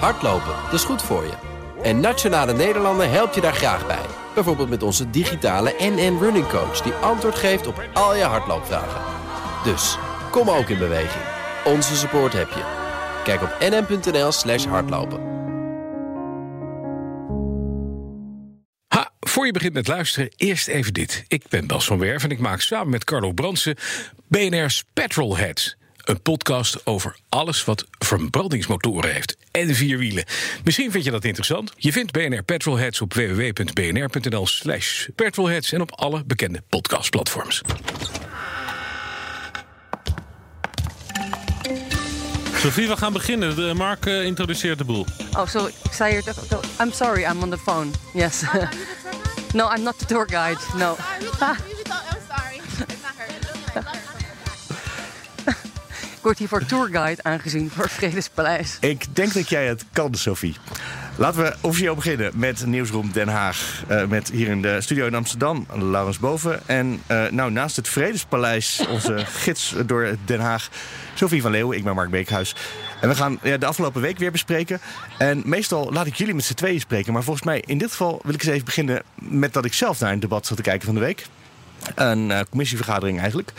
Hardlopen, dat is goed voor je. En Nationale Nederlanden helpt je daar graag bij. Bijvoorbeeld met onze digitale NN Running Coach... die antwoord geeft op al je hardloopvragen. Dus, kom ook in beweging. Onze support heb je. Kijk op nn.nl slash hardlopen. Ha, voor je begint met luisteren, eerst even dit. Ik ben Bas van Werf en ik maak samen met Carlo Bransen... BNR's Petrolheads... Een podcast over alles wat verbrandingsmotoren heeft en vier wielen. Misschien vind je dat interessant. Je vindt BNR Petrolheads op www.bnr.nl slash petrolheads... en op alle bekende podcastplatforms. Sophie, we gaan beginnen. De Mark uh, introduceert de boel. Oh, so ik sta hier. I'm sorry, I'm on the phone. Yes. no, I'm not the tour guide. No. Ik word hier voor tourguide aangezien voor het Vredespaleis. Ik denk dat jij het kan, Sophie. Laten we officieel beginnen met Nieuwsroom Den Haag. Uh, met hier in de studio in Amsterdam, Laurens Boven. En uh, nou, naast het Vredespaleis, onze gids door Den Haag, Sophie van Leeuwen. Ik ben Mark Beekhuis. En we gaan ja, de afgelopen week weer bespreken. En meestal laat ik jullie met z'n tweeën spreken. Maar volgens mij, in dit geval wil ik eens even beginnen met dat ik zelf naar een debat zat te kijken van de week. Een uh, commissievergadering eigenlijk.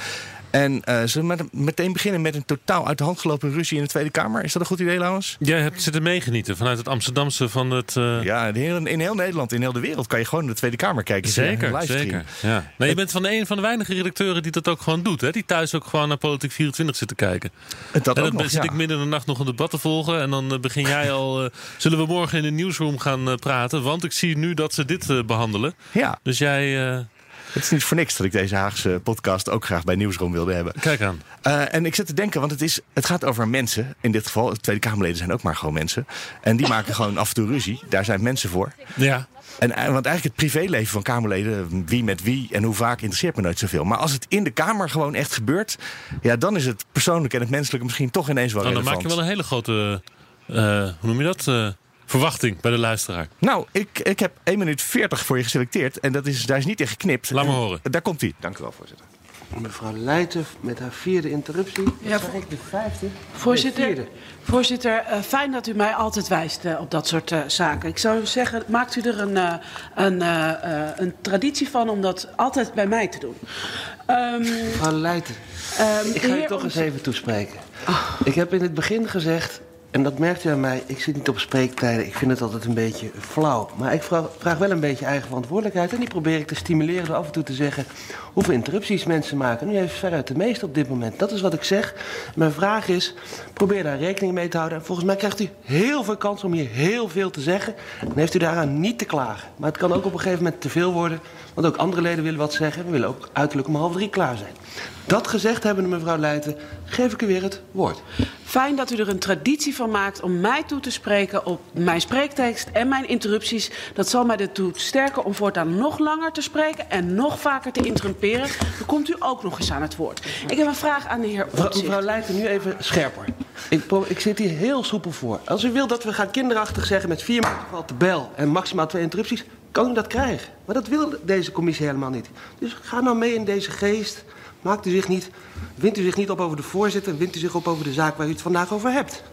En uh, zullen we meteen beginnen met een totaal uit de hand gelopen ruzie in de Tweede Kamer? Is dat een goed idee, Laurens? Jij hebt zitten meegenieten vanuit het Amsterdamse van het... Uh... Ja, in heel, in heel, Nederland, in heel de wereld kan je gewoon in de Tweede Kamer kijken. Zeker, zeker. Ja. Nou, je bent van een van de weinige redacteuren die dat ook gewoon doet. Hè? Die thuis ook gewoon naar Politiek 24 zit te kijken. Dat en dan nog, zit ja. ik midden in de nacht nog een debat te volgen. En dan begin jij al... Uh, zullen we morgen in de nieuwsroom gaan praten? Want ik zie nu dat ze dit behandelen. Ja. Dus jij... Het is niet voor niks dat ik deze Haagse podcast ook graag bij Nieuwsroom wilde hebben. Kijk aan. Uh, en ik zit te denken, want het, is, het gaat over mensen. In dit geval, de Tweede Kamerleden zijn ook maar gewoon mensen. En die maken gewoon af en toe ruzie. Daar zijn mensen voor. Ja. En, want eigenlijk het privéleven van Kamerleden, wie met wie en hoe vaak, interesseert me nooit zoveel. Maar als het in de Kamer gewoon echt gebeurt, ja, dan is het persoonlijke en het menselijke misschien toch ineens wel nou, relevant. Dan maak je wel een hele grote, uh, hoe noem je dat? Uh, verwachting bij de luisteraar? Nou, ik, ik heb 1 minuut 40 voor je geselecteerd. En dat is, daar is niet in geknipt. Laat me horen. Daar komt hij. Dank u wel, voorzitter. Mevrouw Leijten met haar vierde interruptie. Ja, ik de vijfde. Voorzitter, nee, voorzitter uh, fijn dat u mij altijd wijst uh, op dat soort uh, zaken. Ik zou zeggen, maakt u er een, een, een traditie van om dat altijd bij mij te doen. Um, Mevrouw Leijten, um, ik ga u toch eens even toespreken. Oh. Ik heb in het begin gezegd, en dat merkt u aan mij, ik zit niet op spreektijden. Ik vind het altijd een beetje flauw. Maar ik vraag, wel een beetje eigen verantwoordelijkheid. En die probeer ik te stimuleren door af en toe te zeggen hoeveel interrupties mensen maken. Nu heeft veruit de meeste op dit moment. Dat is wat ik zeg. Mijn vraag is, probeer daar rekening mee te houden. En volgens mij krijgt u heel veel kans om hier heel veel te zeggen. En heeft u daaraan niet te klagen. Maar het kan ook op een gegeven moment te veel worden. Want ook andere leden willen wat zeggen. We willen ook uiterlijk om half drie klaar zijn. Dat gezegd hebbende, mevrouw Leijten, geef ik u weer het woord. Fijn dat u er een traditie van maakt om mij toe te spreken op mijn spreektekst en mijn interrupties. Dat zal mij ertoe sterken om voortaan nog langer te spreken en nog vaker te interrumperen. Dan komt u ook nog eens aan het woord. Ik heb een vraag aan de heer Omtzigt. Mevrouw Leijten, nu even scherper. Ik, ik, zit hier heel soepel voor. Als u wil dat we gaan kinderachtig zeggen met vier minuten valt de bel en maximaal twee interrupties, kan u dat krijgen. Maar dat wil deze commissie helemaal niet. Dus ga nou mee in deze geest. Maakt u zich niet, wint u zich niet op over de voorzitter, wint u zich op over de zaak waar u het vandaag over hebt.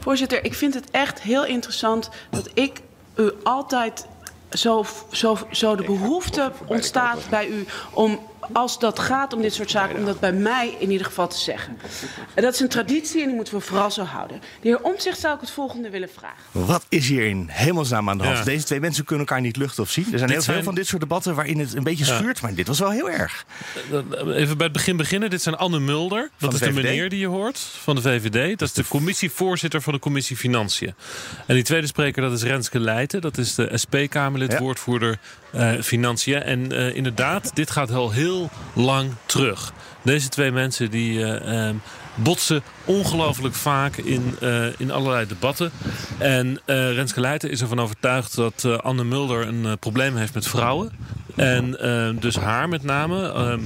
Voorzitter, ik vind het echt heel interessant dat ik u altijd zo, zo, zo de behoefte ontstaat bij u om als dat gaat om dit soort zaken, om dat bij mij in ieder geval te zeggen. En dat is een traditie en die moeten we vooral zo houden. De heer Omtzigt zou ik het volgende willen vragen. Wat is hier in hemelsnaam aan de hand? Ja. Deze twee mensen kunnen elkaar niet luchten of zien. Er zijn dit heel zijn... veel van dit soort debatten waarin het een beetje schuurt, ja. maar dit was wel heel erg. Even bij het begin beginnen. Dit zijn Anne Mulder. Dat is de, de meneer die je hoort van de VVD. Dat is de commissievoorzitter van de commissie Financiën. En die tweede spreker dat is Renske Leijten. Dat is de SP-Kamerlid, ja. woordvoerder uh, Financiën. En uh, inderdaad, dit gaat al heel lang terug. Deze twee mensen die uh, um, botsen ongelooflijk vaak in, uh, in allerlei debatten. En uh, Renske Leijten is ervan overtuigd dat Anne Mulder een probleem heeft met vrouwen. En dus haar met name. Ehm,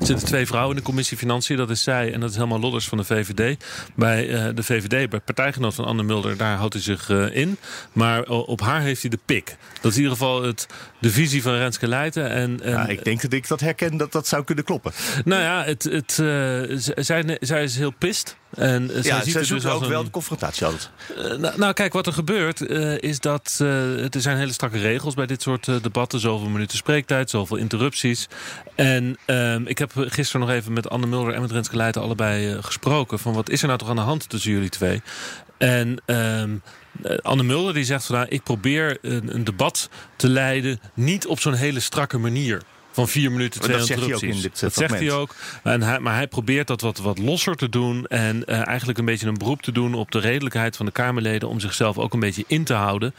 er zitten twee vrouwen in de commissie Financiën. Dat is zij en dat is helemaal Lodders van de VVD. Bij de VVD, bij partijgenoot van Anne Mulder, daar houdt hij zich in. Maar op haar heeft hij de pik. Dat is in ieder geval het, de visie van Renske Leijten. En, en, ja, ik denk dat ik dat herken dat dat zou kunnen kloppen. Nou ja, het, het, zij, zij is heel pist. En ja, zij ziet zoeken dus ook wel de confrontatie altijd. eh, nou, nou, kijk, wat er gebeurt eh, is dat eh, er zijn hele strakke regels bij dit soort eh, debatten. Zoveel minuten spreektijd, zoveel interrupties. En ehm, ik heb gisteren nog even met Anne Mulder en met Renske Leijten allebei eh, gesproken. Van wat is er nou toch aan de hand tussen jullie twee? En ehm, eh, Anne Mulder die zegt van nou, ik probeer een, een debat te leiden. Niet op zo'n hele strakke manier. Van vier minuten, twee dat zegt hij ook in dit, eh, dat zegt hij ook. En hij, maar hij probeert dat wat, wat losser te doen. En eh, eigenlijk een beetje een beroep te doen op de redelijkheid van de Kamerleden. Om zichzelf ook een beetje in te houden.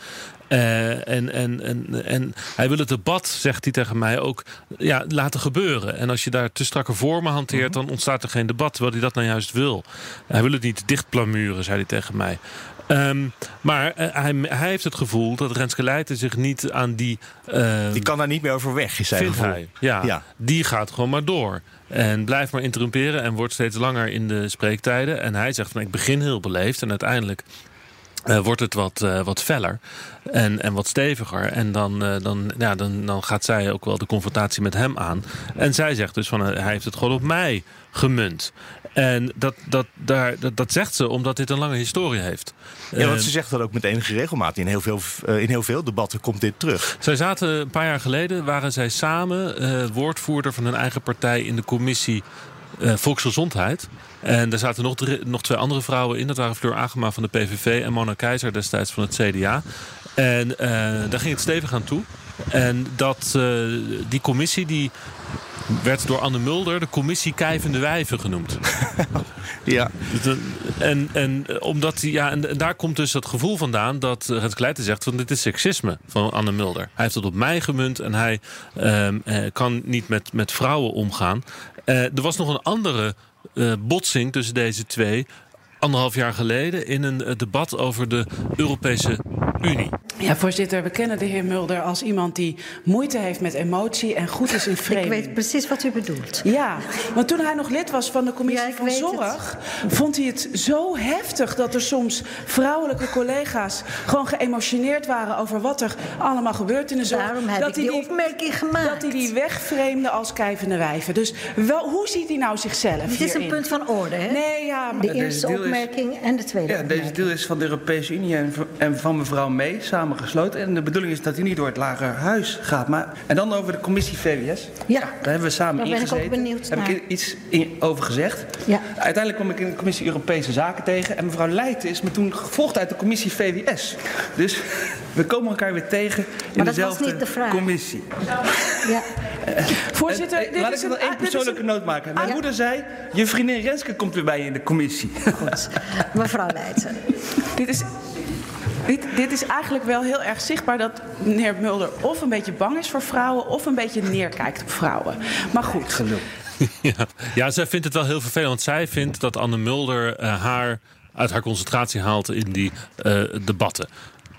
Eh, en, en, en, en hij wil het debat, zegt hij tegen mij, ook ja, laten gebeuren. En als je daar te strakke vormen hanteert, dan ontstaat er geen debat. Terwijl hij dat nou juist wil. Hij wil het niet dichtplamuren, zei hij tegen mij. Ehm, maar eh, hij, hij heeft het gevoel dat Renske Leijten zich niet aan die... eh, Die kan daar niet meer over weg, is vindt hij. Ja, Ja. die gaat gewoon maar door. En blijft maar interrumperen en wordt steeds langer in de spreektijden. En hij zegt van ik begin heel beleefd en uiteindelijk eh, wordt het wat, eh, wat feller en, en wat steviger. En dan, dan, ja, dan, dan gaat zij ook wel de confrontatie met hem aan. En zij zegt dus van hij heeft het gewoon op mij gemunt. En dat, dat, daar, dat, dat zegt ze omdat dit een lange historie heeft. Ja, want ze zegt dat ook met enige regelmaat. In heel veel, eh, in heel veel debatten komt dit terug. zij zaten een paar jaar geleden, waren zij samen eh, woordvoerder van hun eigen partij in de commissie eh, Volksgezondheid. En daar zaten nog, drie- nog twee andere vrouwen in. Dat waren Fleur Agema van de PVV en Mona Keizer destijds van het CDA. En daar ging het stevig aan toe. En dat, eh, die commissie die werd door Anne Mulder de commissie Kijvende Wijven genoemd. Ja. De- En, en, eh, omdat die, ja, en, en daar komt dus het gevoel vandaan dat het Kleijten zegt van dit is seksisme van Anne Mulder. Hij heeft het op mij gemunt en hij ehm, eh, kan niet met, met vrouwen omgaan. Eh, er was nog een andere eh, botsing tussen deze twee. Anderhalf jaar geleden in een eh, debat over de Europese Unie. Ja, voorzitter, we kennen de heer Mulder als iemand die moeite heeft met emotie en goed is in Ik vrede. weet precies wat u bedoelt. Ja, want toen hij nog lid was van de commissie Ja, ik van Zorg, vond hij het zo heftig dat er soms vrouwelijke collega's gewoon geëmotioneerd waren over wat er allemaal gebeurt in de zorg. Daarom heb dat ik hij die opmerking gemaakt. Dat hij die wegvreemde als kijvende wijven. Dus wel, hoe ziet hij nou zichzelf Het is een punt van orde, hè? Nee, ja, maar De eerste is- en de tweede Ja, deze deal is van de Europese Unie en, en van mevrouw May samengesloten. En de bedoeling is dat hij niet door het lagerhuis gaat. Maar, en dan over de commissie VWS. Ja. Daar hebben we samen Daar ben ik ook ingezeten. benieuwd Daar heb ik iets in- over gezegd. Ja. Uiteindelijk kwam ik in de commissie Europese Zaken tegen. En mevrouw Leijten is me toen gevolgd uit de commissie VWS. Dus we komen elkaar weer tegen in Maar dat was dezelfde niet de vraag. commissie. Ja. Voorzitter, En, eh, dit laat is ik nog een- één persoonlijke een- noot maken. Mijn Ah, ja. moeder zei, je vriendin Renske komt weer bij je in de commissie. Goed. Mevrouw Leijten. Dit is, dit, dit is eigenlijk wel heel erg zichtbaar dat meneer Mulder of een beetje bang is voor vrouwen of een beetje neerkijkt op vrouwen. Maar goed. Ja. ja, zij vindt het wel heel vervelend. Want zij vindt dat Anne Mulder eh, haar uit haar concentratie haalt in die eh, debatten.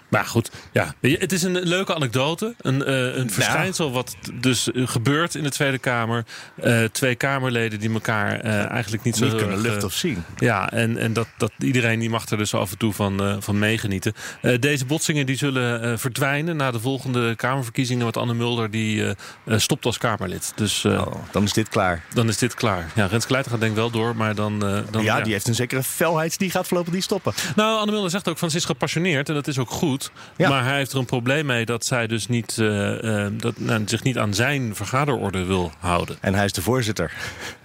Maar goed, ja. Het is een leuke anekdote. Een, eh, een verschijnsel wat dus eh, gebeurt in de Tweede Kamer. Eh, twee Kamerleden die elkaar eigenlijk niet zo Niet heel kunnen lucht of zien. Ja, en, en dat, dat iedereen die mag er dus af en toe van, van meegenieten. Deze botsingen die zullen verdwijnen na de volgende Kamerverkiezingen. Want Anne Mulder die stopt als Kamerlid. Dus Oh, dan is dit klaar. dan is dit klaar. Ja, Renske Leijten gaat denk ik wel door, maar dan... dan ja, die heeft een zekere felheid. Die gaat voorlopig niet stoppen. Nou, Anne Mulder zegt ook van ze is gepassioneerd en dat is ook goed. Ja. Maar hij heeft er een probleem mee dat zij dus niet, eh, eh, dat, nou, zich niet aan zijn vergaderorde wil houden. En hij is de voorzitter.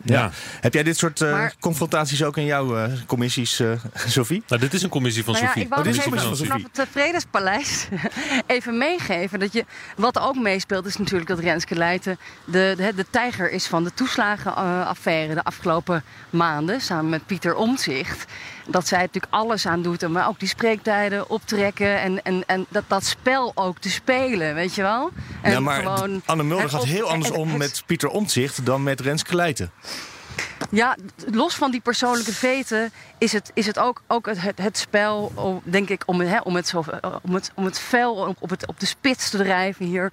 Ja. Heb jij dit soort eh, Maar- confrontaties ook in jouw commissies, eh Sophie? Nou, dit is een commissie van Nou ja, Sophie. ik wou Oh, dit even van vanaf het Vredespaleis even meegeven. Dat je, wat ook meespeelt is natuurlijk dat Renske Leijten de, de, de tijger is van de toeslagenaffaire de afgelopen maanden. Samen met Pieter Omtzigt. Dat zij natuurlijk alles aan doet. Maar ook die spreektijden optrekken. En, en, en dat, dat spel ook te spelen, weet je wel? En ja, maar gewoon Anne Mulder gaat heel anders om met Pieter Omtzigt dan met Renske Leijten. Ja, los van die persoonlijke veten is het, is het ook, ook het, het, het spel, denk ik, om, het- hè, om, het zo, eh, om, het, om het fel op, op, het, op de spits te drijven hier.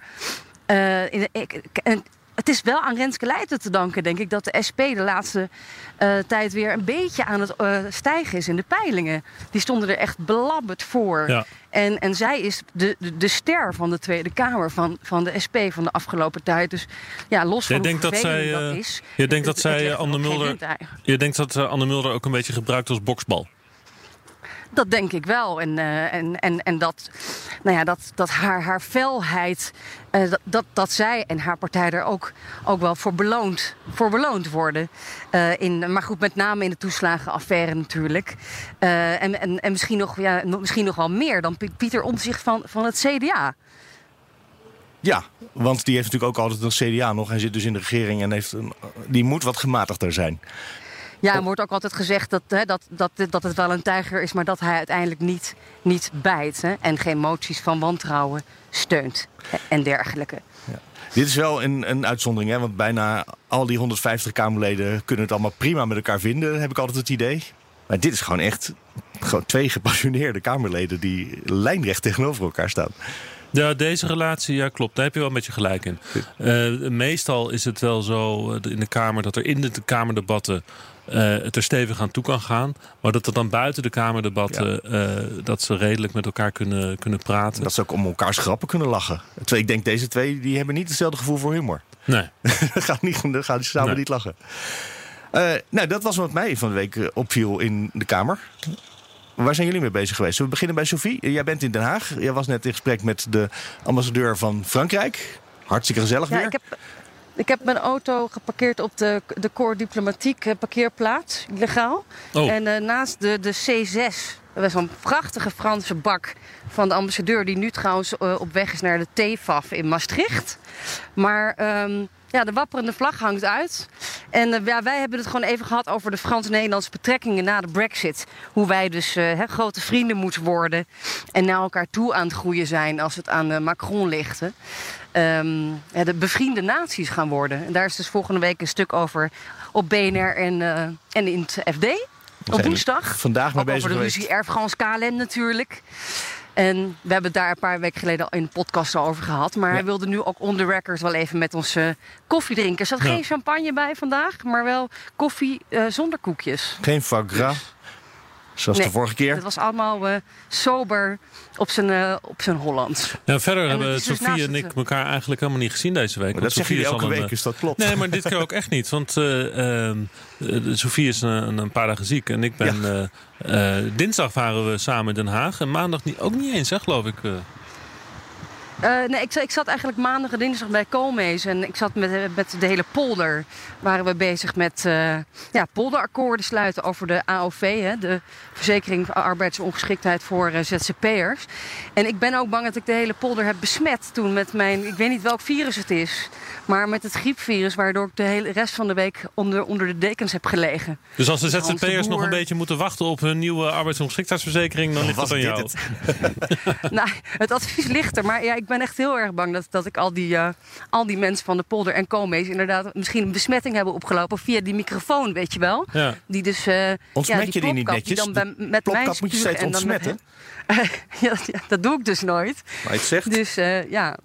Eh, in de, ik, en het is wel aan Renske Leijten te danken, denk ik, dat de SP de laatste eh, tijd weer een beetje aan het eh, stijgen is in de peilingen. Die stonden er echt belabberd voor. Ja. En, en zij is de, de, de ster van de Tweede Kamer van, van de SP van de afgelopen tijd. Dus ja, los van Jij denkt hoe dat zij, dat eh, is. je denkt dat zij Anne Mulder. Je denkt dat Anne Mulder ook een beetje gebruikt als boksbal. Dat denk ik wel. En, eh, en, en, en dat, nou ja, dat, dat haar, haar felheid, eh, dat, dat, zij en haar partij er ook, ook wel voor beloond, voor beloond worden. Eh, in, maar goed, met name in de toeslagenaffaire natuurlijk. En, en, en misschien, nog, ja, misschien nog wel meer dan Pi- Pieter Omtzigt van, van het CDA. Ja, want die heeft natuurlijk ook altijd een CDA nog. Hij zit dus in de regering en heeft een, die moet wat gematigder zijn. Ja, er wordt ook altijd gezegd dat, hè, dat, dat, dat het wel een tijger is, maar dat hij uiteindelijk niet, niet bijt. Hè, en geen moties van wantrouwen steunt hè, en dergelijke. Dit is wel een, een uitzondering, hè? want bijna al die 150 Kamerleden kunnen het allemaal prima met elkaar vinden, heb ik altijd het idee. Maar dit is gewoon echt gewoon twee gepassioneerde Kamerleden die lijnrecht tegenover elkaar staan. Ja, deze relatie, ja klopt. Daar heb je wel met je gelijk in. Eh, meestal is het wel zo eh, in de Kamer dat er in de Kamerdebatten eh, het er stevig aan toe kan gaan. Maar dat er dan buiten de Kamerdebatten eh, dat ze redelijk met elkaar kunnen, kunnen praten. Dat ze ook om elkaars grappen kunnen lachen. Ik denk, deze twee die hebben niet hetzelfde gevoel voor humor. Nee. dat gaat niet, dat gaan die samen Nee. niet lachen. Nou, dat was wat mij van de week opviel in de Kamer. Waar zijn jullie mee bezig geweest? Zullen we beginnen bij Sophie? Jij bent in Den Haag. Jij was net in gesprek met de ambassadeur van Frankrijk. Hartstikke gezellig Ja, weer. ik heb, ik heb mijn auto geparkeerd op de, de Corps Diplomatiek eh, parkeerplaats, legaal. Oh. En eh, naast de, de C6, dat is zo'n prachtige Franse bak van de ambassadeur... die nu trouwens eh, op weg is naar de TFAF in Maastricht. Maar ehm, ja, de wapperende vlag hangt uit. En eh, ja, wij hebben het gewoon even gehad over de Frans-Nederlandse betrekkingen na de brexit. Hoe wij dus eh, grote vrienden moeten worden. En naar elkaar toe aan het groeien zijn als het aan eh, Macron ligt. Ehm, ja, de bevriende naties gaan worden. En daar is dus volgende week een stuk over op BNR en, en in het FD. Op woensdag. vandaag Ook bezig over de ruzie Air France KLM natuurlijk. En we hebben het daar een paar weken geleden al in de podcast al over gehad. Maar hij wilde nu ook on the record wel even met ons eh, koffie drinken. Er zat Ja. geen champagne bij vandaag, maar wel koffie eh, zonder koekjes. Geen foie gras. Zoals Nee, de vorige keer. Het was allemaal eh, sober op zijn, eh, op zijn Hollands. Ja, verder En hebben is dus Sofie en het- ik elkaar eigenlijk helemaal niet gezien deze week. Maar dat is elke een, week, eh, dus dat klopt. Nee, maar dit keer ook echt niet. Want eh, ehm, eh, Sofie is een, een paar dagen ziek. En ik ben... eh, eh, dinsdag waren we samen in Den Haag. En maandag niet, ook niet eens, hè, geloof ik. Eh. Nee, ik, ik zat eigenlijk maandag en dinsdag bij Koolmees. En ik zat met, met de hele polder. Waren we bezig met eh, ja, polderakkoorden sluiten over de AOV. Hè, de verzekering van arbeidsongeschiktheid voor eh, ZZP'ers. En ik ben ook bang dat ik de hele polder heb besmet toen met mijn... Ik weet niet welk virus het is. Maar met het griepvirus. Waardoor ik de hele rest van de week onder, onder de dekens heb gelegen. Dus als de ZZP'ers nog een beetje moeten wachten op hun nieuwe arbeidsongeschiktheidsverzekering, dan ligt dat aan jou. het? nou, het advies ligt er. Maar ja, ik ben echt heel erg bang dat, dat ik al die, eh, al die mensen van de polder en Koolmees... inderdaad misschien een besmetting hebben opgelopen via die microfoon, weet je wel. Ja. Die dus... eh Ontsmet ja, je die niet netjes? Die dan De bij, met plopkap mij moet je steeds ontsmetten. ja, ja, dat doe ik dus nooit. Maar je het zegt. Dus eh, ja.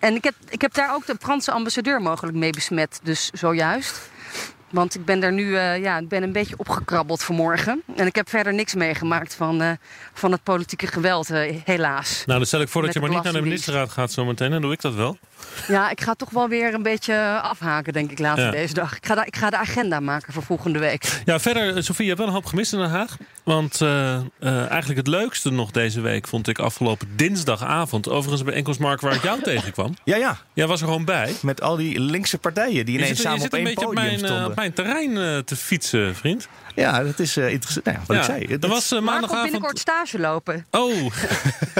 En ik heb, ik heb daar ook de Franse ambassadeur mogelijk mee besmet. Dus zojuist. Want ik ben daar nu eh, ja, ik ben een beetje opgekrabbeld vanmorgen. En ik heb verder niks meegemaakt van, eh, van het politieke geweld, helaas. Nou, dan stel ik voor dat Met je maar niet naar de ministerraad gaat zometeen. Dan doe ik dat wel. Ja, ik ga toch wel weer een beetje afhaken, denk ik, later Ja. deze dag. Ik ga, de, ik ga de agenda maken voor volgende week. Ja, verder, eh, Sofie, je hebt wel een hoop gemist in Den Haag. Want eh, eh, eigenlijk het leukste nog deze week vond ik afgelopen dinsdagavond. Overigens bij bijeenkomst Mark waar ik jou tegenkwam. Ja, ja. Jij was er gewoon bij. Met al die linkse partijen die ineens zit, je samen zit op een één beetje op podium mijn, eh, stonden. op mijn terrein te fietsen, vriend. Ja, dat is eh, interessant. Nou, ja, wat Ja, ik zei. er Dat- was maandagavond... binnenkort stage lopen, Oh,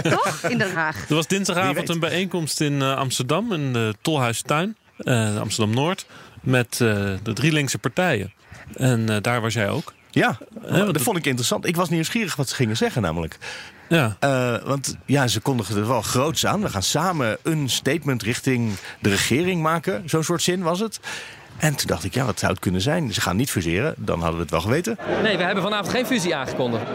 toch? In Den Haag. er was dinsdagavond een bijeenkomst in Amsterdam. In de Tolhuistuin, eh, Amsterdam-Noord. Met eh, de drie linkse partijen. En eh, daar was jij ook. Ja, dat vond ik interessant. Ik was nieuwsgierig wat ze gingen zeggen namelijk. Ja. Eh, want ja, ze kondigden het wel groots aan. We gaan samen een statement richting de regering maken. Zo'n soort zin was het. En toen dacht ik, ja, wat zou het kunnen zijn? Ze gaan niet fuseren, dan hadden we het wel geweten. Nee, we hebben vanavond geen fusie aangekondigd.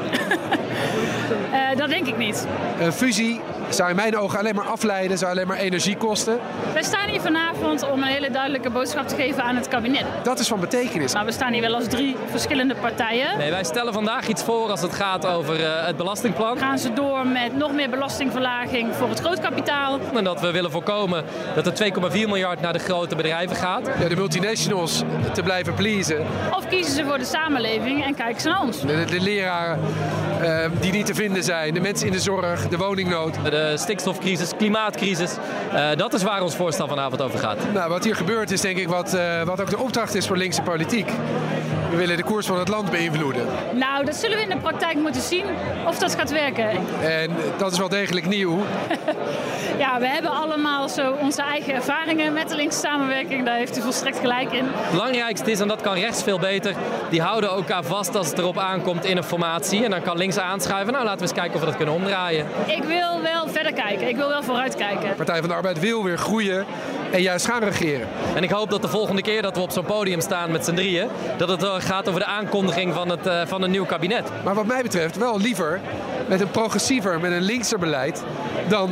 Eh, dat denk ik niet. Een fusie zou in mijn ogen alleen maar afleiden, zou alleen maar energie kosten. Wij staan hier vanavond om een hele duidelijke boodschap te geven aan het kabinet. Dat is van betekenis. Maar we staan hier wel als drie verschillende partijen. Nee, wij stellen vandaag iets voor als het gaat over uh, het belastingplan. Gaan ze door met nog meer belastingverlaging voor het grootkapitaal. En dat we willen voorkomen dat er 2,4 miljard naar de grote bedrijven gaat. Ja, de multinationals te blijven pleasen. Of kiezen ze voor de samenleving en kijken ze naar ons. De, de leraren uh, die niet te vinden zijn, de mensen in de zorg, de woningnood. De stikstofcrisis, klimaatcrisis. Uh, dat is waar ons voorstel vanavond over gaat. Nou, wat hier gebeurt is denk ik wat, uh, wat ook de opdracht is voor linkse politiek. We willen de koers van het land beïnvloeden. Nou, dat zullen we in de praktijk moeten zien of dat gaat werken. En dat is wel degelijk nieuw. ja, we hebben allemaal zo onze eigen ervaringen met de linkse samenwerking. Daar heeft u volstrekt gelijk in. Het belangrijkste is, en dat kan rechts veel beter, die houden elkaar vast als het erop aankomt in een formatie. En dan kan links aanschuiven. Nou, laten we eens kijken of we dat kunnen omdraaien. Ik wil wel verder kijken. Ik wil wel vooruit kijken. Partij van de Arbeid wil weer groeien en juist gaan regeren. En ik hoop dat de volgende keer dat we op zo'n podium staan met z'n drieën, dat het gaat over de aankondiging van, het, uh, van een nieuw kabinet. Maar wat mij betreft wel liever met een progressiever, met een linkser beleid dan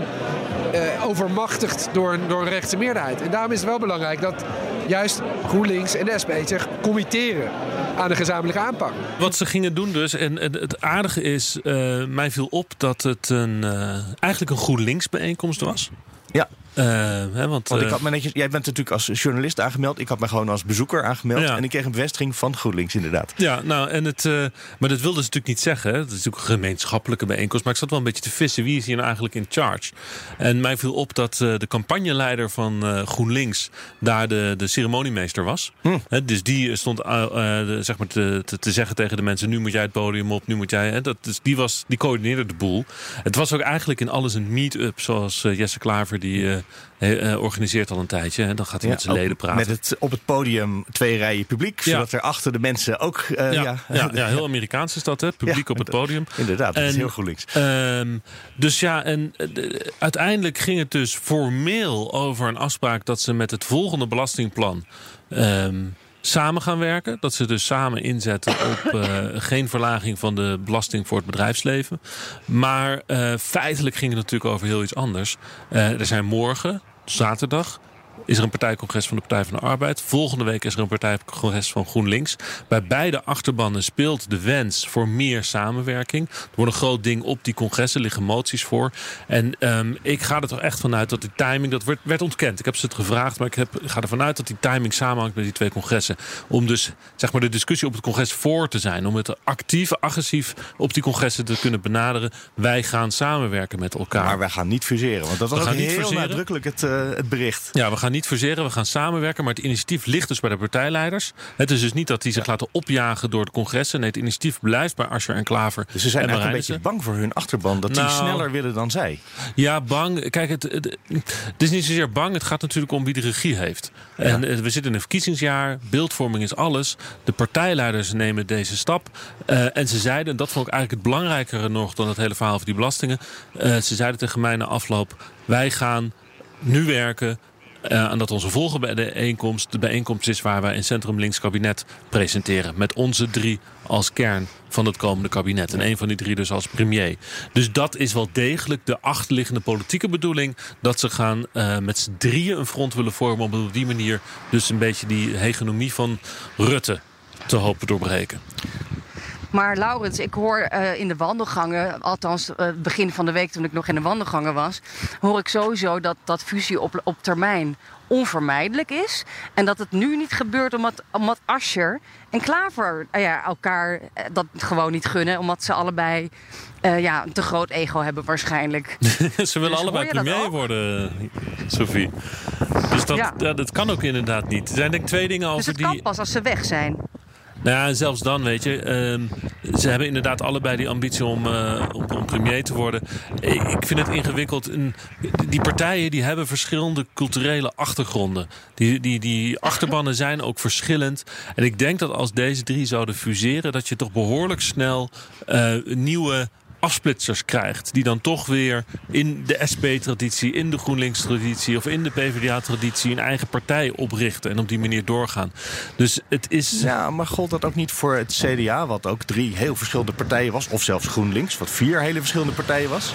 uh, overmachtigd door, door een rechtse meerderheid. En daarom is het wel belangrijk dat juist GroenLinks en de SP zich committeren aan de gezamenlijke aanpak. Wat ze gingen doen dus, en, en het aardige is, uh, mij viel op dat het een, uh, eigenlijk een GroenLinks bijeenkomst was. Ja. Uh, hè, want, want ik had me netjes, jij bent natuurlijk als journalist aangemeld. Ik had me gewoon als bezoeker aangemeld. Ja. En ik kreeg een bevestiging van GroenLinks, inderdaad. Ja, nou, en het, uh, maar dat wilden ze natuurlijk niet zeggen. Het is natuurlijk een gemeenschappelijke bijeenkomst. Maar ik zat wel een beetje te vissen. Wie is hier nou eigenlijk in charge? En mij viel op dat uh, de campagneleider van GroenLinks daar de, de ceremoniemeester was. Hm. Hè, dus die stond zeg maar te, te, te, zeggen tegen de mensen: nu moet jij het podium op, nu moet jij. Hè. Dat, dus die, was, die coördineerde de boel. Het was ook eigenlijk in alles een meet-up, zoals Jesse Klaver die. Uh, organiseert al een tijdje. En dan gaat hij ja, met zijn leden praten. Met het, op het podium twee rijen publiek. Zodat er achter de mensen ook... Uh, ja, ja, ja, heel Amerikaans is dat, hè? Publiek op het podium. Inderdaad, dat en, is heel GroenLinks. Um, dus ja, en uiteindelijk ging het dus formeel over een afspraak... dat ze met het volgende belastingplan... Um, samen gaan werken. Dat ze dus samen inzetten op uh, geen verlaging van de belasting voor het bedrijfsleven. Maar uh, feitelijk ging het natuurlijk over heel iets anders. Uh, er zijn morgen, zaterdag, is er een partijcongres van de Partij van de Arbeid. Volgende week is er een partijcongres van GroenLinks. Bij beide achterbannen speelt de wens voor meer samenwerking. Er wordt een groot ding op die congressen, liggen moties voor. En um, ik ga er toch echt vanuit dat die timing, dat werd, werd ontkend. Ik heb ze het gevraagd, maar ik, heb, ik ga ervan uit dat die timing samenhangt met die twee congressen. Om dus zeg maar, de discussie op het congres voor te zijn. Om het actief, agressief op die congressen te kunnen benaderen. Wij gaan samenwerken met elkaar. Maar wij gaan niet fuseren, want dat was ook heel fuseren. nadrukkelijk het, uh, het bericht. Ja, we gaan niet fuseren, we gaan samenwerken. Maar het initiatief ligt dus bij de partijleiders. Het is dus niet dat die zich laten opjagen door de congressen. Nee, het initiatief blijft bij Asscher en Klaver. Dus ze zijn en eigenlijk een beetje bang voor hun achterban. Dat die Nou, sneller willen dan zij. Ja, bang. Kijk, het, het, het is niet zozeer bang. Het gaat natuurlijk om wie de regie heeft. En eh, we zitten in een verkiezingsjaar. Beeldvorming is alles. De partijleiders nemen deze stap. Uh, en ze zeiden, en dat vond ik eigenlijk het belangrijkere nog dan het hele verhaal over die belastingen. Uh, ze zeiden tegen mij na afloop: wij gaan nu werken. Uh, en dat onze volgende bijeenkomst de bijeenkomst is waar wij een centrum links kabinet presenteren. Met onze drie als kern van het komende kabinet. En een van die drie dus als premier. Dus dat is wel degelijk de achterliggende politieke bedoeling. Dat ze gaan uh, met z'n drieën een front willen vormen. Om op die manier dus een beetje die hegemonie van Rutte te hopen doorbreken. Maar Laurens, ik hoor uh, in de wandelgangen, althans uh, begin van de week toen ik nog in de wandelgangen was, hoor ik sowieso dat, dat fusie op, op termijn onvermijdelijk is. En dat het nu niet gebeurt omdat, omdat Ascher en Klaver uh, ja, elkaar dat gewoon niet gunnen. Omdat ze allebei ja, een te groot ego hebben waarschijnlijk. ze willen dus allebei premier worden, Sophie. Dus dat, ja. Dat kan ook inderdaad niet. Er zijn denk ik twee dingen over dus het die... kan pas als ze weg zijn. Nou ja, zelfs dan, weet je. Uh, ze hebben inderdaad allebei die ambitie om, om, premier te worden. Ik, vind het ingewikkeld. Die partijen die hebben verschillende culturele achtergronden. Die, die, die achterbannen zijn ook verschillend. En ik denk dat als deze drie zouden fuseren... dat je toch behoorlijk snel uh, nieuwe afsplitsers krijgt. Die dan toch weer in de SP-traditie, in de GroenLinks-traditie of in de PvdA-traditie een eigen partij oprichten en op die manier doorgaan. Dus het is. Ja, maar gold dat ook niet voor het CDA, wat ook drie heel verschillende partijen was, of zelfs GroenLinks, wat vier hele verschillende partijen was?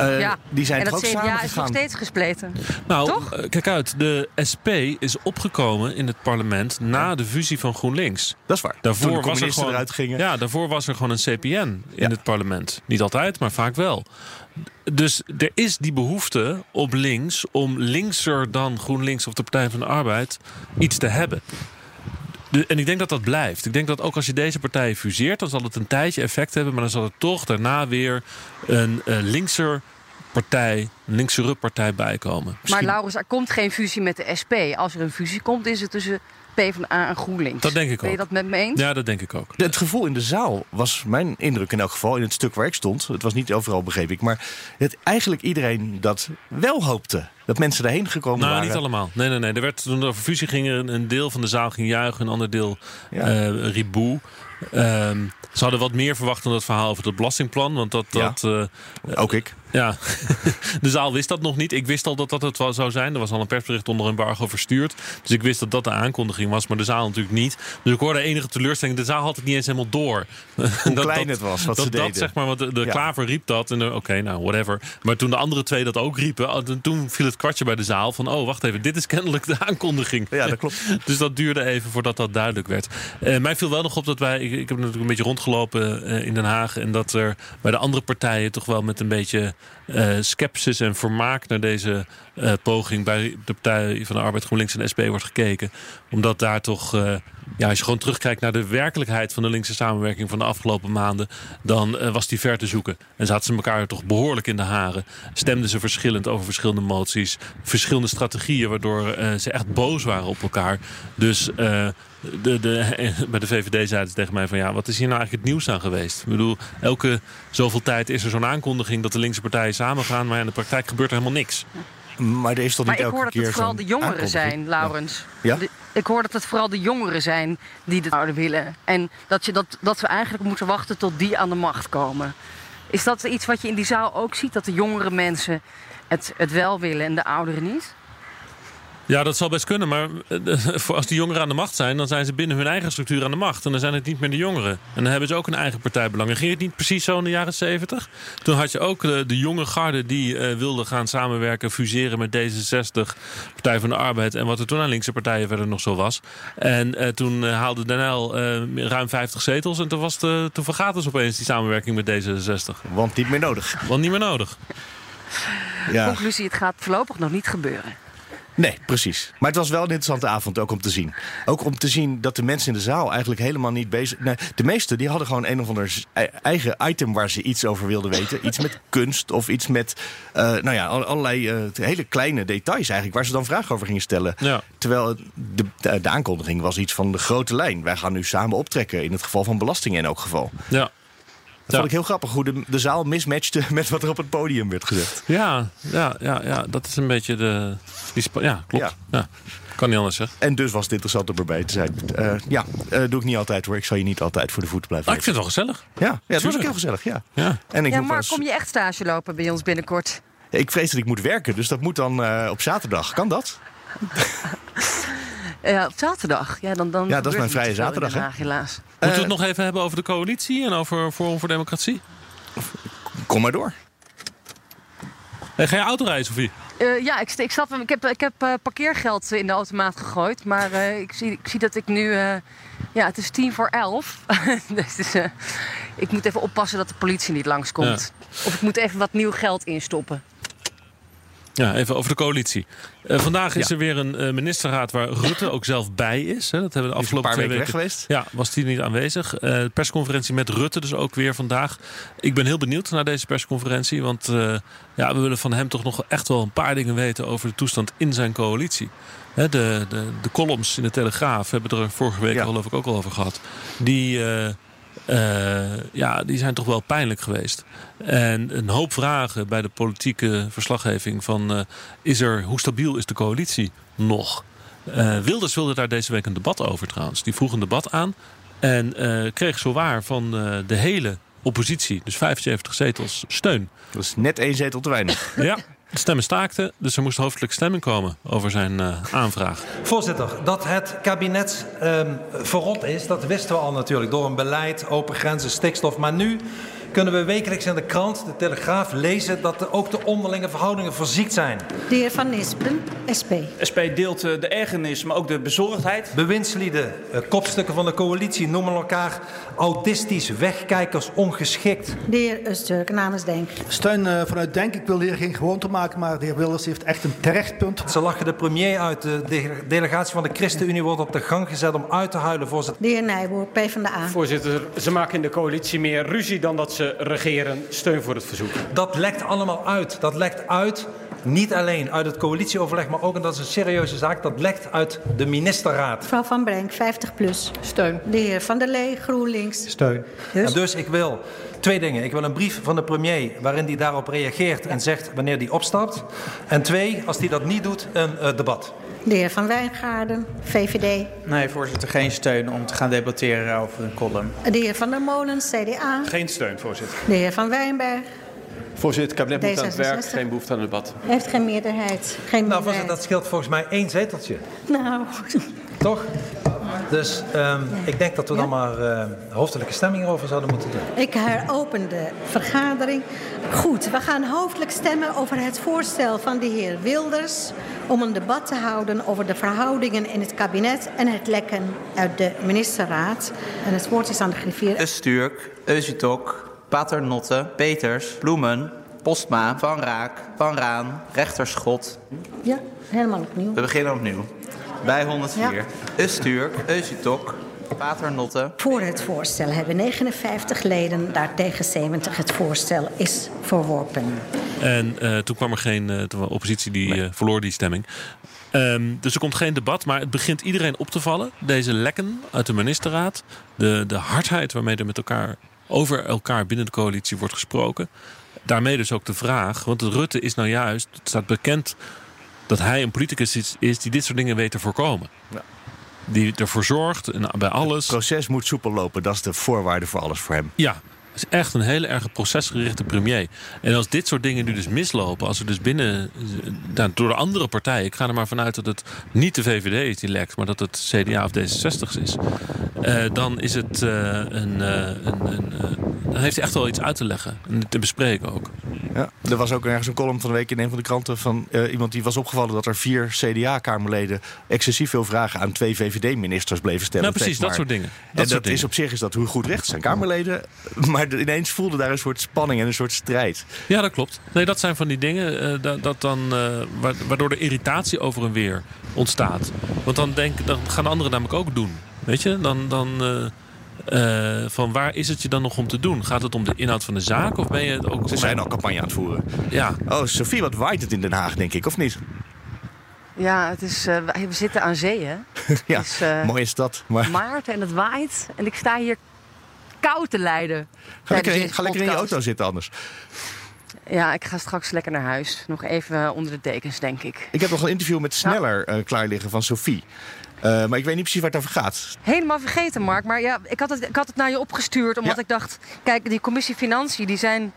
Eh, ja. die zijn en toch dat ook CDA samen is nog steeds gespleten. Nou, Toch? eh, kijk uit. De SP is opgekomen in het parlement na de fusie van GroenLinks. Dat is waar. Daarvoor Toen de was er gewoon, eruit gingen. Ja, daarvoor was er gewoon een CPN in het parlement. Niet altijd, maar vaak wel. Dus er is die behoefte op links om linkser dan GroenLinks of de Partij van de Arbeid iets te hebben. De- en ik denk dat dat blijft. Ik denk dat ook als je deze partijen fuseert, dan zal het een tijdje effect hebben. Maar dan zal er toch daarna weer een eh, linkser partij, een linkse partij bijkomen. Maar Laurens, er komt geen fusie met de SP. Als er een fusie komt, is het tussen PvdA en GroenLinks. Dat denk ik Ben je ook. dat met me eens? Ja, dat denk ik ook. Het gevoel in de zaal was mijn indruk in elk geval. In het stuk waar ik stond. Het was niet overal, begreep ik. Maar het, eigenlijk iedereen dat wel hoopte. Dat mensen daarheen gekomen Nou, waren. niet allemaal. Nee, nee, nee. Er werd, toen er over fusie ging, er een, deel van de zaal ging juichen, een ander deel Ja. eh riep boe. Ehm, ze hadden wat meer verwacht dan dat verhaal over het belastingplan. Want dat. Ja. dat eh, Ook ik. Ja, de zaal wist dat nog niet. Ik wist al dat dat het wel zou zijn. Er was al een persbericht onder embargo verstuurd. Dus ik wist dat dat de aankondiging was, maar de zaal natuurlijk niet. Dus ik hoorde enige teleurstelling. De zaal had het niet eens helemaal door. Hoe klein het was, wat dat, ze dat, deden. zeg maar, want de, de Ja. klaver riep dat. En oké, nou, whatever. Maar toen de andere twee dat ook riepen, ah, toen- viel het kwartje bij de zaal van, oh, wacht even, dit is kennelijk de aankondiging. Ja, dat klopt. dus dat duurde even voordat dat duidelijk werd. Eh, mij viel wel nog op dat wij, ik, ik heb natuurlijk een beetje rondgelopen eh, in Den Haag. En dat er bij de andere partijen toch wel met een beetje sceptisch en vermaak naar deze eh, poging bij de Partij van de Arbeid, GroenLinks en SP wordt gekeken. Omdat daar toch, eh, ja, als je gewoon terugkijkt naar de werkelijkheid van de linkse samenwerking van de afgelopen maanden, dan eh, was die ver te zoeken. En zaten ze elkaar toch behoorlijk in de haren. Stemden ze verschillend over verschillende moties, verschillende strategieën, waardoor eh, ze echt boos waren op elkaar. Dus eh, de, de, bij de VVD zeiden ze tegen mij van ja, wat is hier nou eigenlijk het nieuws aan geweest? Ik bedoel, elke zoveel tijd is er zo'n aankondiging dat de linkse partijen samengaan, maar in de praktijk gebeurt er helemaal niks. Maar er is toch Maar niet ik elke hoor dat keer het vooral de jongeren zijn, Laurens. Ja? De- ik hoor dat het vooral de jongeren zijn die dit zouden willen. En dat, je dat, dat we eigenlijk moeten wachten tot die aan de macht komen. Is dat iets wat je in die zaal ook ziet? Dat de jongere mensen het, het wel willen en de ouderen niet? Ja, dat zal best kunnen. Maar eh, voor als die jongeren aan de macht zijn, dan zijn ze binnen hun eigen structuur aan de macht. En dan zijn het niet meer de jongeren. En dan hebben ze ook een eigen partijbelang. En ging het niet precies zo in de jaren zeventig? Toen had je ook de, de jonge garde die eh, wilde gaan samenwerken, fuseren met D66, Partij van de Arbeid. En wat er toen aan linkse partijen verder nog zo was. En eh, toen eh, haalde Den Uyl eh, ruim 50 zetels. En toen, was de, toen vergaat dus opeens die samenwerking met D66. Want niet meer nodig. Want niet meer nodig. Ja. Conclusie, het gaat voorlopig nog niet gebeuren. Nee, precies. Maar het was wel een interessante avond ook om te zien. Ook om te zien dat de mensen in de zaal eigenlijk helemaal niet bezig... Nee, de meesten die hadden gewoon een of ander e- eigen item waar ze iets over wilden weten. Iets met kunst of iets met eh, nou ja, al- allerlei eh, hele kleine details eigenlijk... waar ze dan vragen over gingen stellen. Ja. Terwijl de, de, de aankondiging was iets van de grote lijn. Wij gaan nu samen optrekken in het geval van belastingen in elk geval. Ja. Dat vond ik heel grappig hoe de, de zaal mismatchte met wat er op het podium werd gezegd. Ja, ja, ja, ja, dat is een beetje de. Die ja, klopt. Ja. Kan niet anders zeggen. En dus was het interessant om erbij te zijn. Eh, ja, eh, doe ik niet altijd hoor. Ik zal je niet altijd voor de voeten blijven. Ah, ik vind het wel gezellig. Ja, ja het was ook heel gezellig. Ja. Ja. En ik, ja, eens- kom je echt stage lopen bij ons binnenkort? ik vrees dat ik moet werken, dus dat moet dan eh, op zaterdag. Kan dat? Ja, op zaterdag. Ja, dan, dan Ja, dat is mijn vrije zaterdag, helaas. Moeten we het nog even hebben over de coalitie en over Forum voor Democratie? Kom maar door. Hey, ga je autorijden, Sofie? Eh, ja, ik, ik, zat, ik heb, ik heb eh, parkeergeld in de automaat gegooid. Maar eh, ik, zie, ik zie dat ik nu... eh, ja, het is tien voor elf. dus eh, ik moet even oppassen dat de politie niet langskomt. Of ik moet even wat nieuw geld instoppen. Ja, even over de coalitie. Eh, vandaag is Ja. er weer een eh, ministerraad waar Rutte ook zelf bij is. Hè. Dat hebben we de afgelopen twee weken geweest. Ja, was die niet aanwezig. Eh, persconferentie met Rutte dus ook weer vandaag. Ik ben heel benieuwd naar deze persconferentie. Want ja, we willen van hem toch nog echt wel een paar dingen weten over de toestand in zijn coalitie. Hè, de, de, de columns in de Telegraaf hebben er vorige week Ja. geloof ik ook al over gehad. Die, ja, die zijn toch wel pijnlijk geweest. En een hoop vragen bij de politieke verslaggeving van eh, is er, hoe stabiel is de coalitie nog? Eh, Wilders wilde daar deze week een debat over trouwens. Die vroeg een debat aan en eh, kreeg zowaar van eh, de hele oppositie, dus 75 zetels, steun. Dat is net één zetel te weinig. Ja, de stemmen staakten, dus er moest hoofdelijk stemming komen over zijn eh, aanvraag. Voorzitter, dat het kabinet ehm, verrot is, dat wisten we al natuurlijk door een beleid, open grenzen, stikstof. Maar nu kunnen we wekelijks in de krant, de Telegraaf, lezen dat de, ook de onderlinge verhoudingen verziekt zijn. De heer Van Nispen, SP. SP deelt eh, de ergernis, maar ook de bezorgdheid. Bewindslieden, eh, kopstukken van de coalitie noemen elkaar autistisch, wegkijkers, ongeschikt. De heer Usturk namens Denk. Steun uh, vanuit Denk. Ik wil hier geen gewoonte maken, maar de heer Wilders heeft echt een terecht punt. Ze lachen de premier uit. De delegatie van de ChristenUnie wordt op de gang gezet om uit te huilen, voorzitter. De heer Nijboer, PvdA. Voorzitter, ze maken in de coalitie meer ruzie dan dat ze regeren. Steun voor het verzoek. Dat lekt allemaal uit. Dat lekt uit niet alleen uit het coalitieoverleg, maar ook, en dat is een serieuze zaak, dat lekt uit de ministerraad. Mevrouw Van Brenk, 50 plus. Steun. De heer Van der Lee, GroenLinks. Steun. Dus? dus ik wil twee dingen. Ik wil een brief van de premier waarin hij daarop reageert en zegt wanneer hij opstapt. En twee, als hij dat niet doet, een uh, debat. De heer Van Wijngaarden, VVD. Nee, voorzitter, geen steun om te gaan debatteren over een column. De heer Van der Molen, CDA. Geen steun, voorzitter. De heer Van Wijnberg. Voorzitter, het kabinet moet aan het werk, geen behoefte aan een debat. Heeft geen meerderheid. Geen nou, voorzitter, dat scheelt volgens mij één zeteltje. Nou. Toch? Dus um, ik denk dat we dan maar uh, hoofdelijke stemming over zouden moeten doen. Ik heropen de vergadering. Goed, we gaan hoofdelijk stemmen over het voorstel van de heer Wilders om een debat te houden over de verhoudingen in het kabinet en het lekken uit de ministerraad. En het woord is aan de griffier. Sturk, Eusitok, Paternotte, Peters, Bloemen, Postma, Van Raak, Van Raan, Rechterschot. Ja, helemaal opnieuw. We beginnen opnieuw. Bij 104. Ja. Usturk, Eusitok, Paternotte. Voor het voorstel hebben 59 leden, daartegen 70. Het voorstel is verworpen. En uh, toen kwam er geen uh, oppositie, die uh, verloor die stemming. Um, dus er komt geen debat, maar het begint iedereen op te vallen. Deze lekken uit de ministerraad. De, de hardheid waarmee er met elkaar over elkaar binnen de coalitie wordt gesproken. Daarmee dus ook de vraag, want Rutte is nou juist, het staat bekend dat hij een politicus is, is die dit soort dingen weet te voorkomen. Ja. Die ervoor zorgt bij alles. Het proces moet soepel lopen, dat is de voorwaarde voor alles voor hem. Ja, is echt een hele erg procesgerichte premier. En als dit soort dingen nu dus mislopen, als er dus binnen nou, door de andere partijen, ik ga er maar vanuit dat het niet de VVD is die lekt, maar dat het CDA of D66 is, dan is het uh, een, uh, een, een dan heeft hij echt wel iets uit te leggen en te bespreken ook. Ja, er was ook ergens een column van de week in een van de kranten van iemand die was opgevallen dat er vier CDA-kamerleden excessief veel vragen aan twee VVD-ministers bleven stellen. Nou, precies, dat soort dingen. Dat en dat is op zich is dat hoe goed recht zijn Kamerleden, maar ineens voelde daar een soort spanning en een soort strijd. Ja, dat klopt. Nee, dat zijn van die dingen uh, dat, dat, dan, uh, waardoor de irritatie over en weer ontstaat. Want dan, denk, dan gaan de anderen namelijk ook doen. Weet je, dan. dan uh, van waar is het je dan nog om te doen? Gaat het om de inhoud van de zaak of ben je ook... Ze zijn al campagne aan het voeren. Ja. Oh, Sofie, wat waait het in Den Haag, denk ik, of niet? Ja, het is, uh, we zitten aan zee, hè? ja, is, uh, mooie stad. Maar... Maart en het waait. En ik sta hier kou te lijden. Ga lekker, in, ga lekker in je auto zitten anders. Ja, ik ga straks lekker naar huis. Nog even onder de dekens, denk ik. Ik heb nog een interview met Sneller uh, klaar liggen van Sophie. Uh, maar ik weet niet precies waar het over gaat. Helemaal vergeten, Mark. Maar ja, ik had het, ik had het naar je opgestuurd. Omdat ja. ik dacht, kijk, die commissie Financiën... die zijn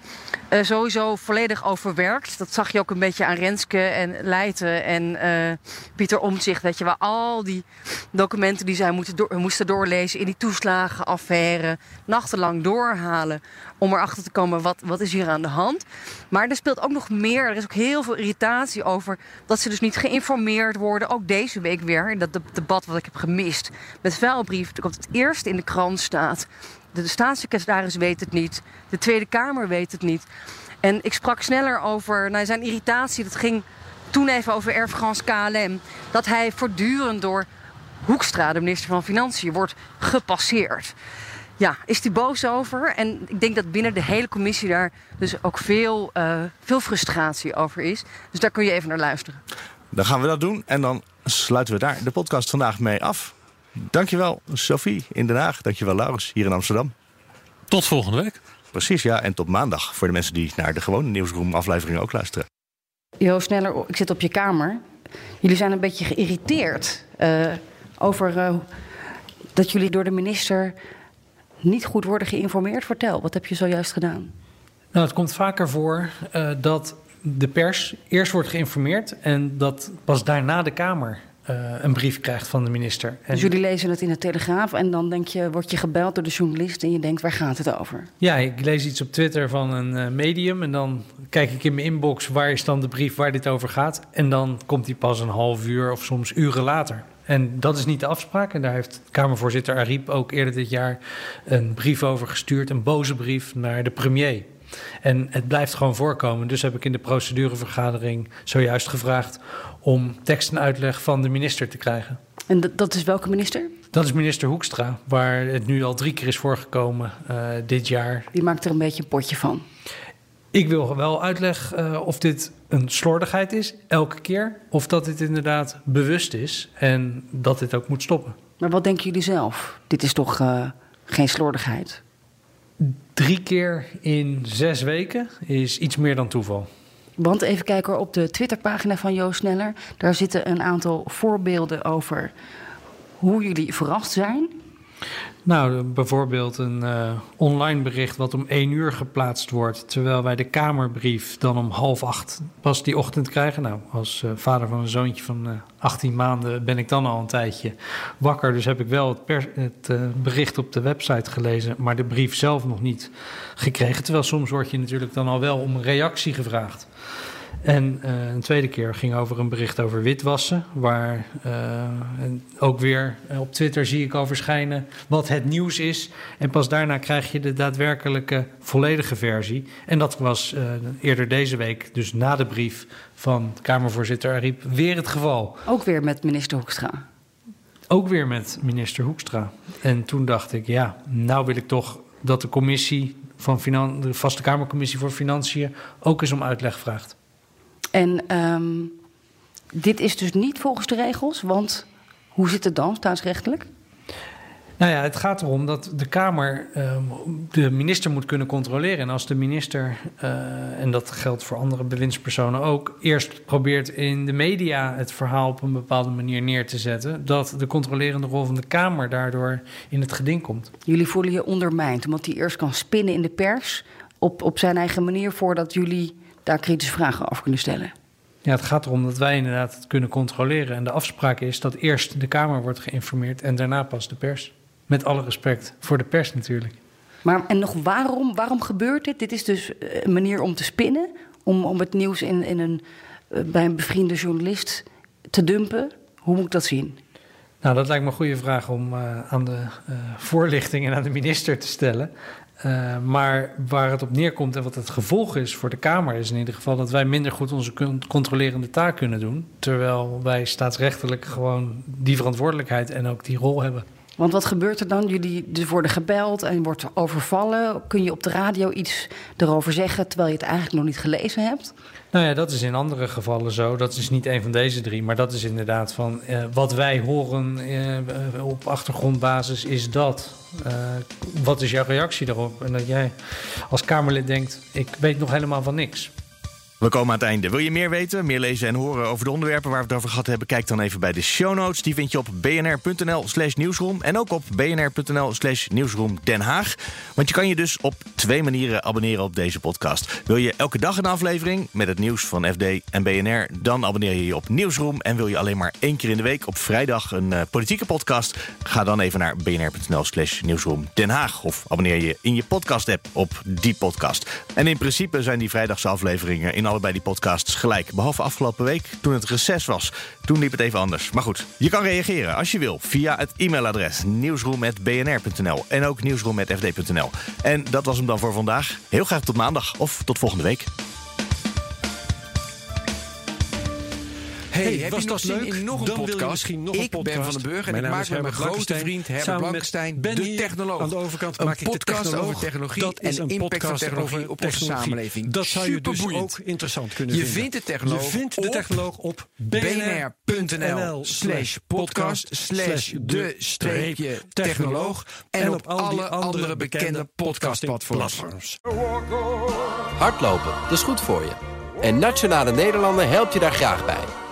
uh, sowieso volledig overwerkt. Dat zag je ook een beetje aan Renske en Leijten en uh, Pieter Omtzigt. Weet je, waar al die documenten die zij moeten door, moesten doorlezen... in die toeslagenaffaire, nachtenlang doorhalen... om erachter te komen, wat, wat is hier aan de hand? Maar er speelt ook nog meer. Er is ook heel veel irritatie over... dat ze dus niet geïnformeerd worden. Ook deze week weer, dat debat wat ik heb gemist. Met vuilbrief, dat het eerst in de krant staat... De staatssecretaris weet het niet. De Tweede Kamer weet het niet. En ik sprak sneller over nou, zijn irritatie. Dat ging toen even over Air KLM. Dat hij voortdurend door Hoekstra, de minister van Financiën, wordt gepasseerd. Ja, is hij boos over? En ik denk dat binnen de hele commissie daar dus ook veel, uh, veel frustratie over is. Dus daar kun je even naar luisteren. Dan gaan we dat doen en dan sluiten we daar de podcast vandaag mee af. Dankjewel, Sophie in Den Haag. Dankjewel, Laurens, hier in Amsterdam. Tot volgende week. Precies, ja. En tot maandag voor de mensen die naar de gewone Nieuwsroom afleveringen ook luisteren. Jo, sneller, ik zit op je kamer. Jullie zijn een beetje geïrriteerd uh, over uh, dat jullie door de minister niet goed worden geïnformeerd. Vertel, wat heb je zojuist gedaan? Nou, het komt vaker voor uh, dat de pers eerst wordt geïnformeerd en dat pas daarna de Kamer een brief krijgt van de minister. En dus jullie lezen het in de Telegraaf en dan denk je, word je gebeld door de journalist en je denkt, waar gaat het over? Ja, ik lees iets op Twitter van een medium en dan kijk ik in mijn inbox waar is dan de brief waar dit over gaat. En dan komt die pas een half uur of soms uren later. En dat is niet de afspraak. En daar heeft Kamervoorzitter Ariep ook eerder dit jaar een brief over gestuurd, een boze brief naar de premier. En het blijft gewoon voorkomen. Dus heb ik in de procedurevergadering zojuist gevraagd om tekst en uitleg van de minister te krijgen. En dat is welke minister? Dat is minister Hoekstra, waar het nu al drie keer is voorgekomen uh, dit jaar. Die maakt er een beetje een potje van. Ik wil wel uitleg uh, of dit een slordigheid is, elke keer, of dat dit inderdaad bewust is en dat dit ook moet stoppen. Maar wat denken jullie zelf? Dit is toch uh, geen slordigheid? Drie keer in zes weken is iets meer dan toeval. Want even kijken op de Twitterpagina van Joost Sneller. Daar zitten een aantal voorbeelden over hoe jullie verrast zijn. Nou, bijvoorbeeld een uh, online bericht wat om één uur geplaatst wordt, terwijl wij de Kamerbrief dan om half acht pas die ochtend krijgen. Nou, als uh, vader van een zoontje van uh, 18 maanden ben ik dan al een tijdje wakker, dus heb ik wel het bericht op de website gelezen, maar de brief zelf nog niet gekregen. Terwijl soms word je natuurlijk dan al wel om een reactie gevraagd. En uh, een tweede keer ging over een bericht over witwassen. Waar uh, ook weer op Twitter zie ik al verschijnen wat het nieuws is. En pas daarna krijg je de daadwerkelijke volledige versie. En dat was uh, eerder deze week, dus na de brief van Kamervoorzitter Ariep, weer het geval. Ook weer met minister Hoekstra. Ook weer met minister Hoekstra. En toen dacht ik, ja, nou wil ik toch dat de commissie van Finan de Vaste Kamercommissie voor Financiën ook eens om uitleg vraagt. En um, dit is dus niet volgens de regels, want hoe zit het dan staatsrechtelijk? Nou ja, het gaat erom dat de Kamer uh, de minister moet kunnen controleren. En als de minister, uh, en dat geldt voor andere bewindspersonen ook, eerst probeert in de media het verhaal op een bepaalde manier neer te zetten, dat de controlerende rol van de Kamer daardoor in het geding komt. Jullie voelen je ondermijnd, omdat hij eerst kan spinnen in de pers op, op zijn eigen manier voordat jullie daar kritische vragen over kunnen stellen. Ja, het gaat erom dat wij inderdaad het kunnen controleren. En de afspraak is dat eerst de Kamer wordt geïnformeerd en daarna pas de pers. Met alle respect voor de pers natuurlijk. Maar en nog waarom, waarom gebeurt dit? Dit is dus een manier om te spinnen, om, om het nieuws in, in een, bij een bevriende journalist te dumpen. Hoe moet ik dat zien? Nou, dat lijkt me een goede vraag om uh, aan de uh, voorlichting en aan de minister te stellen. Uh, maar waar het op neerkomt en wat het gevolg is voor de Kamer, is in ieder geval dat wij minder goed onze controlerende taak kunnen doen. Terwijl wij staatsrechtelijk gewoon die verantwoordelijkheid en ook die rol hebben. Want wat gebeurt er dan? Jullie worden gebeld en wordt overvallen. Kun je op de radio iets erover zeggen terwijl je het eigenlijk nog niet gelezen hebt? Nou ja, dat is in andere gevallen zo. Dat is niet een van deze drie, maar dat is inderdaad van uh, wat wij horen uh, op achtergrondbasis is dat. Uh, wat is jouw reactie daarop? En dat jij als Kamerlid denkt, ik weet nog helemaal van niks. We komen aan het einde. Wil je meer weten, meer lezen en horen over de onderwerpen waar we het over gehad hebben? Kijk dan even bij de show notes. Die vind je op bnr.nl slash nieuwsroom. En ook op bnr.nl slash nieuwsroom Den Haag. Want je kan je dus op twee manieren abonneren op deze podcast. Wil je elke dag een aflevering met het nieuws van FD en BNR? Dan abonneer je je op Nieuwsroom. En wil je alleen maar één keer in de week op vrijdag een uh, politieke podcast? Ga dan even naar bnr.nl slash nieuwsroom Den Haag. Of abonneer je in je podcast app op die podcast. En in principe zijn die vrijdagse afleveringen in allebei die podcasts gelijk. Behalve afgelopen week toen het reces was. Toen liep het even anders. Maar goed, je kan reageren als je wil via het e-mailadres nieuwsroom.bnr.nl en ook nieuwsroom.fd.nl. En dat was hem dan voor vandaag. Heel graag tot maandag of tot volgende week. Hey, hey was dat leuk? In nog een Dan podcast? wil je misschien nog een ik podcast. ben Van den Burg en ik maak met mijn grote vriend Herbert Blankenstein de technoloog. Aan de overkant een maak ik podcast de over technologie dat is en een impact van technologie op onze technologie. samenleving. Dat zou je dus ook interessant kunnen je vinden. Vindt de technoloog je vindt de technoloog op bnr.nl slash podcast slash de streepje technoloog en op alle andere bekende podcastplatforms. Hardlopen, dat is goed voor je. En Nationale Nederlanden helpt je daar graag bij.